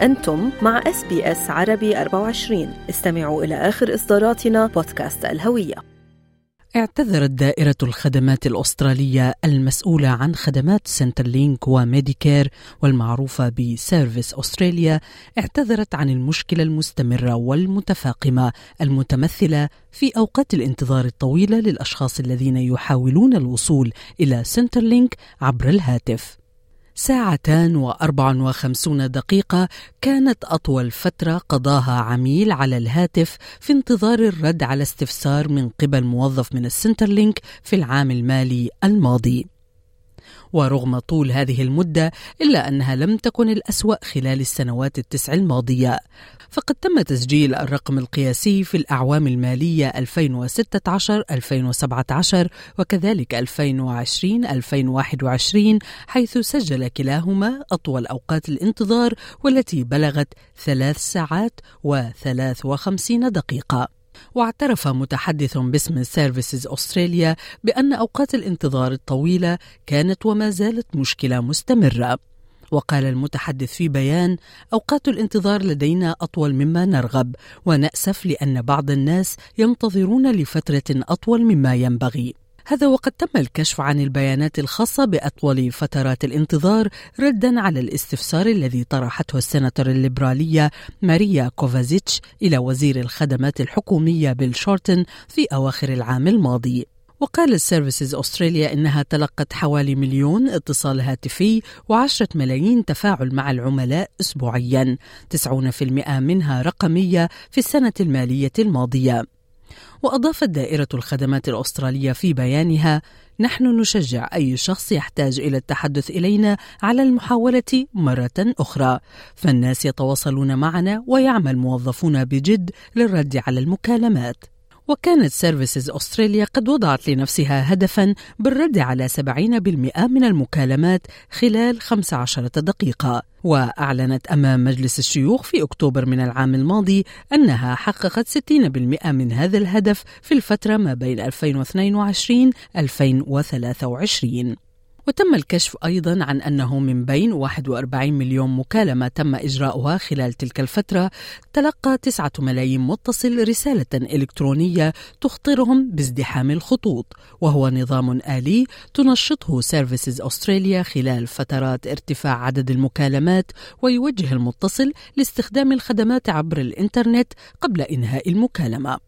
أنتم مع SBS عربي 24 استمعوا إلى آخر إصداراتنا بودكاست الهوية. اعتذرت دائرة الخدمات الأسترالية المسؤولة عن خدمات Centrelink و Medicare والمعروفة ب Services Australia اعتذرت عن المشكلة المستمرة والمتفاقمة المتمثلة في أوقات الانتظار الطويلة للأشخاص الذين يحاولون الوصول إلى Centrelink عبر الهاتف. ساعتان وأربع وخمسون دقيقة كانت أطول فترة قضاها عميل على الهاتف في انتظار الرد على استفسار من قبل موظف من السنترلينك في العام المالي الماضي. ورغم طول هذه المدة إلا أنها لم تكن الأسوأ خلال السنوات التسع الماضية. فقد تم تسجيل الرقم القياسي في الأعوام المالية 2016-2017 وكذلك 2020-2021 حيث سجل كلاهما أطول أوقات الانتظار والتي بلغت ثلاث ساعات و53 دقيقة. واعترف متحدث باسم Services Australia بأن أوقات الانتظار الطويلة كانت وما زالت مشكلة مستمرة. وقال المتحدث في بيان أوقات الانتظار لدينا أطول مما نرغب ونأسف لأن بعض الناس ينتظرون لفترة أطول مما ينبغي. هذا وقد تم الكشف عن البيانات الخاصة بأطول فترات الانتظار ردا على الاستفسار الذي طرحته السناتور الليبرالية ماريا كوفازيتش إلى وزير الخدمات الحكومية بيل شورتن في أواخر العام الماضي. وقال ال Services Australia إنها تلقت حوالي مليون اتصال هاتفي وعشرة ملايين تفاعل مع العملاء أسبوعيا 90% منها رقمية في السنة المالية الماضية. وأضافت دائرة الخدمات الأسترالية في بيانها نحن نشجع أي شخص يحتاج إلى التحدث إلينا على المحاولة مرة أخرى. فالناس يتواصلون معنا ويعمل موظفون بجد للرد على المكالمات. وكانت سيرفيسز أستراليا قد وضعت لنفسها هدفا بالرد على 70% من المكالمات خلال 15 دقيقة. وأعلنت أمام مجلس الشيوخ في أكتوبر من العام الماضي أنها حققت 60% من هذا الهدف في الفترة ما بين 2022 2023 وتم الكشف أيضا عن أنه من بين 41 مليون مكالمة تم إجراؤها خلال تلك الفترة. تلقى 9 ملايين متصل رسالة إلكترونية تخطرهم بازدحام الخطوط وهو نظام آلي تنشطه سيرفيسز أستراليا خلال فترات ارتفاع عدد المكالمات ويوجه المتصل لاستخدام الخدمات عبر الإنترنت قبل إنهاء المكالمة.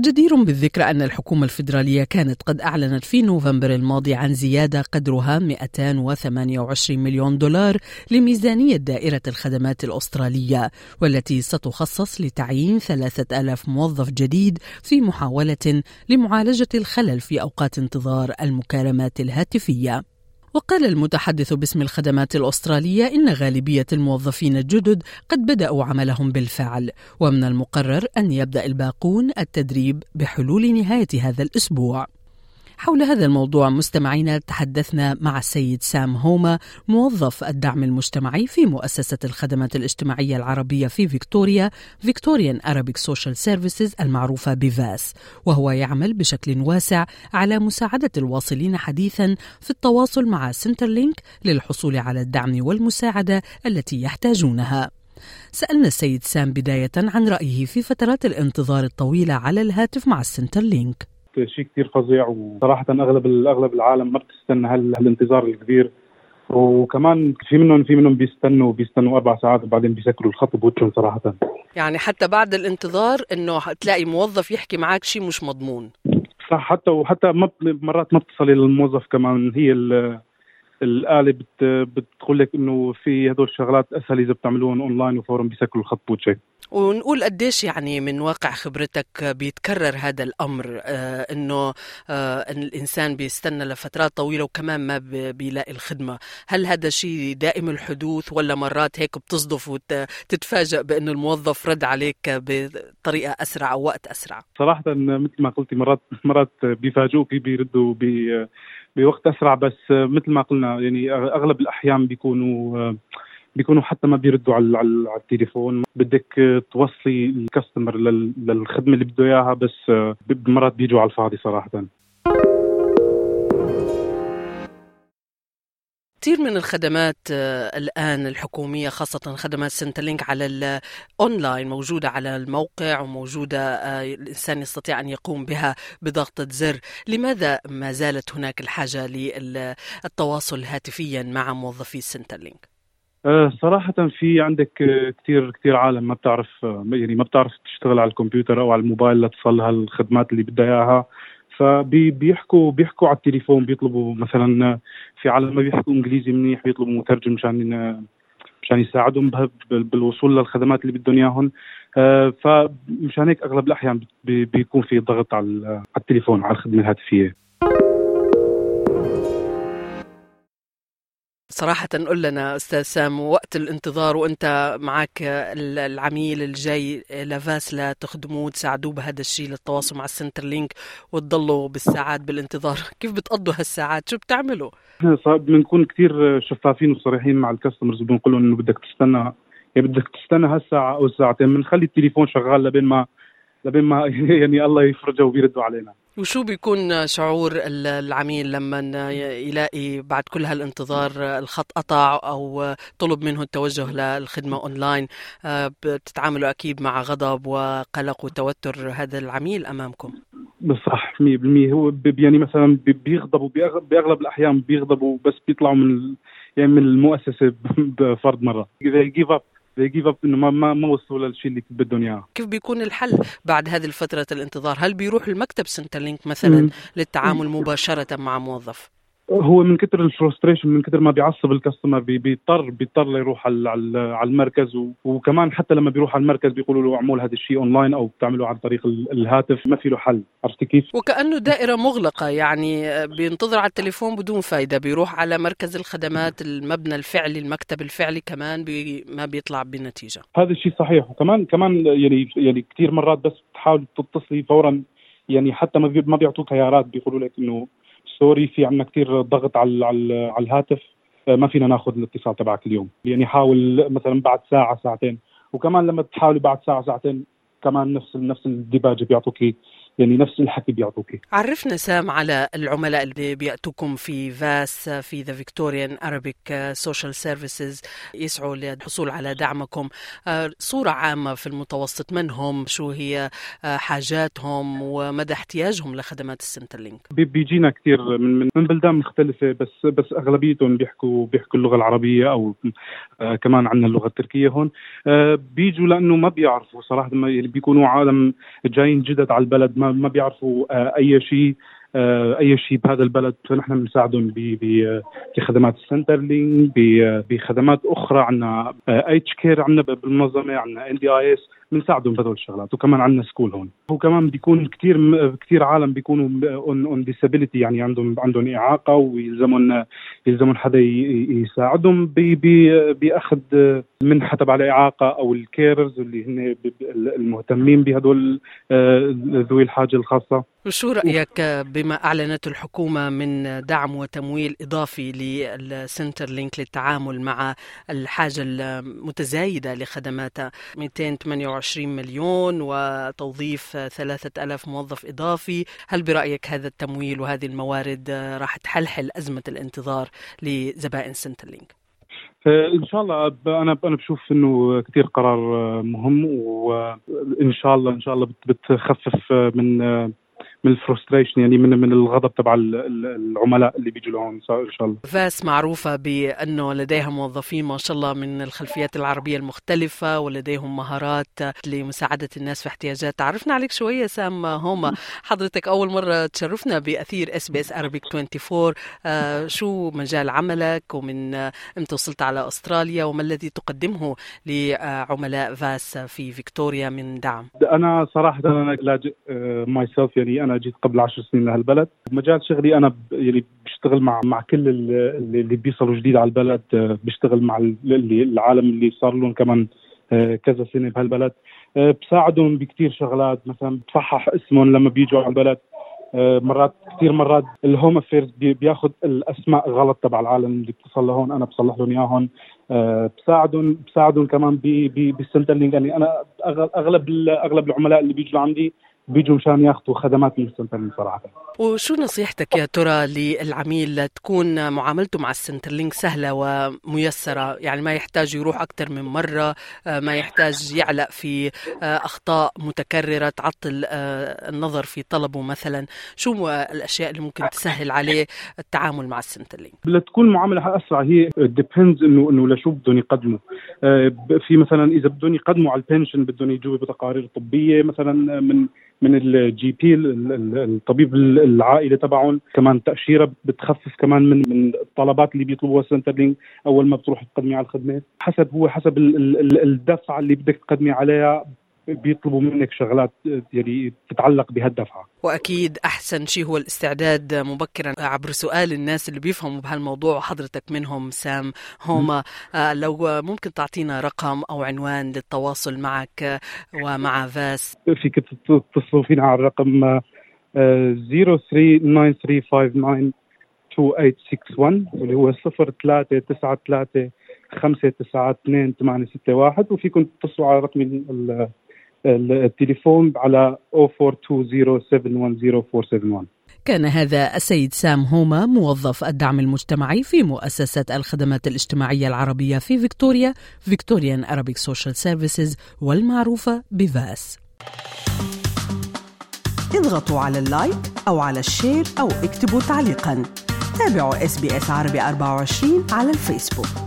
جدير بالذكر أن الحكومة الفيدرالية كانت قد أعلنت في نوفمبر الماضي عن زيادة قدرها 228 مليون دولار لميزانية دائرة الخدمات الأسترالية والتي ستخصص لتعيين 3000 موظف جديد في محاولة لمعالجة الخلل في أوقات انتظار المكالمات الهاتفية. وقال المتحدث باسم الخدمات الأسترالية إن غالبية الموظفين الجدد قد بدأوا عملهم بالفعل ومن المقرر أن يبدأ الباقون التدريب بحلول نهاية هذا الأسبوع. حول هذا الموضوع مستمعينا تحدثنا مع السيد سام هوما موظف الدعم المجتمعي في مؤسسة الخدمات الاجتماعية العربية في فيكتوريا فيكتوريان Arabic Social Services المعروفة بفاس وهو يعمل بشكل واسع على مساعدة الواصلين حديثا في التواصل مع Centrelink للحصول على الدعم والمساعدة التي يحتاجونها. سألنا السيد سام بداية عن رأيه في فترات الانتظار الطويلة على الهاتف مع ال Centrelink شيء كثير فظيع وصراحة أغلب أغلب العالم ما بتستنى هالانتظار الكبير. وكمان في منهم في منهم بيستنوا بيستنوا أربع ساعات وبعدين بيسكروا الخط بوجههم صراحة. يعني حتى بعد الانتظار إنه تلاقي موظف يحكي معك شيء مش مضمون. صح حتى وحتى ما مرات ما بتصلي للموظف كمان هي الآلة بت بتقول لك إنه في هدول الشغلات أسهل إذا بتعملوهم اونلاين وفورا بيسكروا الخط بوجهك ونقول قديش يعني من واقع خبرتك بيتكرر هذا الأمر آه إنه آه إن الإنسان بيستنى لفترات طويلة وكمان ما بيلاقي الخدمة، هل هذا شيء دائم الحدوث ولا مرات هيك بتصدف وتتفاجئ بإنه الموظف رد عليك بطريقة أسرع أو وقت أسرع؟ صراحة مثل ما قلتي مرات مرات بيفاجئوك بيردوا بي بوقت أسرع بس مثل ما قلنا يعني أغلب الأحيان بيكونوا بيكونوا حتى ما بيردوا على على التليفون. بدك توصلي ال customer للخدمة اللي بده إياها بس مرات بيجوا على الفاضي صراحة. كثير من الخدمات آه، الآن الحكومية خاصة خدمات Centrelink على الأونلاين موجودة على الموقع وموجودة آه، الإنسان يستطيع أن يقوم بها بضغطة زر لماذا ما زالت هناك الحاجة للتواصل هاتفيا مع موظفي سنترلينك؟ آه، صراحة في عندك كثير كثير عالم ما بتعرف يعني ما بتعرف تشتغل على الكمبيوتر أو على الموبايل لتصل هالخدمات اللي بدها إياها فبيحكوا بيحكوا على التليفون بيطلبوا مثلا في عالم ما بيحكوا إنجليزي منيح بيطلبوا مترجم مشان مشان يساعدهم بالوصول للخدمات اللي بدهم إياهم. آه، فمشان هيك أغلب الأحيان بيكون في ضغط على التليفون على الخدمة الهاتفية. صراحة قل لنا أستاذ سام وقت الانتظار وأنت معك العميل الجاي ل VASS لتخدموه تساعدوه بهذا الشيء للتواصل مع ال Centrelink وتضلوا بالساعات بالانتظار كيف بتقضوا هالساعات شو بتعملوا؟ بنكون كثير شفافين وصريحين مع ال customers وبنقول لهم إنه بدك تستنى يعني بدك تستنى هالساعة أو الساعتين بنخلي التليفون شغال لبين ما لبين ما يعني الله يفرجه وبيردوا علينا. وشو بيكون شعور العميل لما يلاقي بعد كل هالانتظار الخط قطع أو طلب منه التوجه للخدمة أونلاين؟ آه، بتتعاملوا أكيد مع غضب وقلق وتوتر هذا العميل أمامكم. صح 100% هو يعني مثلا بيغضبوا بأغلب الأحيان بيغضبوا بس بيطلعوا من يعني من المؤسسة بفرد مرة. اذا give up they give up انه ما ما, ما وصلوا للشيء اللي بدهم اياه كيف بيكون الحل بعد هذه الفترة الانتظار؟ هل بيروح المكتب Centrelink مثلا. للتعامل مباشرة مع موظف؟ هو من كثر ال frustration من كثر ما بيعصب ال customer بيضطر بيضطر يروح على على المركز. وكمان حتى لما بيروح على المركز بيقولوا له اعمل هذا الشيء اونلاين أو بتعمله عن طريق الهاتف. ما في له حل. عرفت كيف؟ وكأنه دائرة مغلقة. يعني بينتظر على التليفون بدون فائده بيروح على مركز الخدمات المبنى الفعلي المكتب الفعلي كمان بي ما بيطلع بنتيجه هذا الشيء صحيح. وكمان كمان يعني يعني كثير مرات بس تحاول تتصلي فورا. يعني حتى ما بيعطوك خيارات. بيقولوا لك إنه sorry في عندنا كثير ضغط على على, الهاتف آه، ما فينا ناخذ الاتصال تبعك اليوم. يعني حاول مثلا بعد ساعة ساعتين. وكمان لما تحاولي بعد ساعة ساعتين كمان نفس نفس الديباجه بيعطوك يعني نفس الحكي بيعطوك. عرفنا سام على العملاء اللي بيأتوكم في VASS في the Victorian Arabic Social Services يسعوا للحصول على دعمكم. آه، صورة عامة في المتوسط من هم؟ شو هي؟ آه، حاجاتهم؟ ومدى احتياجهم لخدمات ال Centrelink بيجينا كثير من من بلدان مختلفة بس بس أغلبيتهم بيحكوا بيحكوا اللغة العربية أو آه كمان عندنا اللغة التركية هون. بيجوا لأنه ما بيعرفوا صراحة يعني بيكونوا عالم جايين جدد على البلد ما ما بيعرفوا آه، أي شيء آه، أي شيء بهذا البلد. فنحن بنساعدهم بخدمات ال Centrelink بخدمات أخرى. عندنا aged care عندنا بالمنظمة عندنا NDIS بنساعدهم بهذول الشغلات. وكمان عندنا school هون. وكمان بيكون كثير كثير عالم بيكونوا on on disability يعني عندهم عندهم إعاقة ويلزمهم يلزمهم حدا يساعدهم بأخذ منحة تبع الإعاقة أو ال carers اللي هن المهتمين بهدول آه، ذوي الحاجة الخاصة. شو رأيك بما أعلنته الحكومة من دعم وتمويل إضافي لل Centrelink للتعامل مع الحاجة المتزايدة لخدمات 228 24 مليون وتوظيف 3000 موظف إضافي هل برأيك هذا التمويل وهذه الموارد راح تحلحل أزمة الانتظار لزبائن Centrelink؟ آه، إن شاء الله أنا أنا بشوف إنه كثير قرار آه، مهم وان شاء الله إن شاء الله بتخفف آه، من من ال frustration يعني من من الغضب تبع العملاء اللي بيجوا لهون إن شاء الله. VASS معروفة بأنه لديها موظفين ما شاء الله من الخلفيات العربية المختلفة ولديهم مهارات لمساعدة الناس في احتياجات. تعرفنا عليك شوية سام هوما حضرتك أول مرة تشرفنا بأثير SBS Arabic 24 آه شو مجال عملك؟ ومن إمتى وصلت على أستراليا وما الذي تقدمه لعملاء VASS في فيكتوريا من دعم؟ أنا صراحة أنا لاجئ myself يعني أنا جيت قبل عشر سنين لهالبلد. مجال شغلي أنا يعني بشتغل مع مع كل اللي بيصلوا جديد على البلد بشتغل مع اللي العالم اللي صار لهم كمان آه، كذا سنة بهالبلد. آه، بساعدهم بكثير شغلات مثلا بصحح اسمهم لما بيجوا على البلد. آه، مرات كثير مرات ال Home Affairs بياخذ الأسماء غلط تبع العالم اللي بتصل لهون أنا بصلح لهم إياهم. بساعدهم بساعدهم كمان بال Centrelink يعني أنا أغلب أغلب العملاء اللي بيجوا عندي بيجوا مشان ياخذوا خدمات من صراحة وشو نصيحتك يا ترى للعميل تكون معاملته مع ال Centrelink سهلة وميسرة؟ يعني ما يحتاج يروح أكثر من مرة ما يحتاج يعلق في أخطاء متكررة تعطل النظر في طلبه مثلا. شو الأشياء اللي ممكن تسهل عليه التعامل مع ال Centrelink لتكون معاملة أسرع هي depends إنه إنه لشو بدهم يقدموا. في مثلا إذا بدهم يقدموا على ال pension بدهم يجوا بتقارير طبية مثلا من من ال GP الطبيب العائلة تبعهم. كمان تأشيرة بتخفف كمان من من الطلبات اللي بيطلبوها Centrelink أول ما بتروح تقدمي على الخدمه حسب هو حسب الدفعة اللي بدك تقدمي عليها بيطلبوا منك شغلات يعني تتعلق بهالدفعه وأكيد أحسن شيء هو الاستعداد مبكرا عبر سؤال الناس اللي بيفهموا بهالموضوع وحضرتك منهم سام هوما. آه لو ممكن تعطينا رقم أو عنوان للتواصل معك ومع فاس. فيك تتصلوا فينا على الرقم 039359 2861 واللي هو 0393 5 9 2 8 6 1 وفيكم تتصلوا على رقم التليفون على 0420710471 كان هذا السيد سام هوما موظف الدعم المجتمعي في مؤسسة الخدمات الاجتماعية العربية في فيكتوريا Victorian Arabic Social Services والمعروفة ب VASS. اضغطوا على ال like أو على ال share أو اكتبوا تعليقا. تابعوا SBS عربي 24 على الفيسبوك.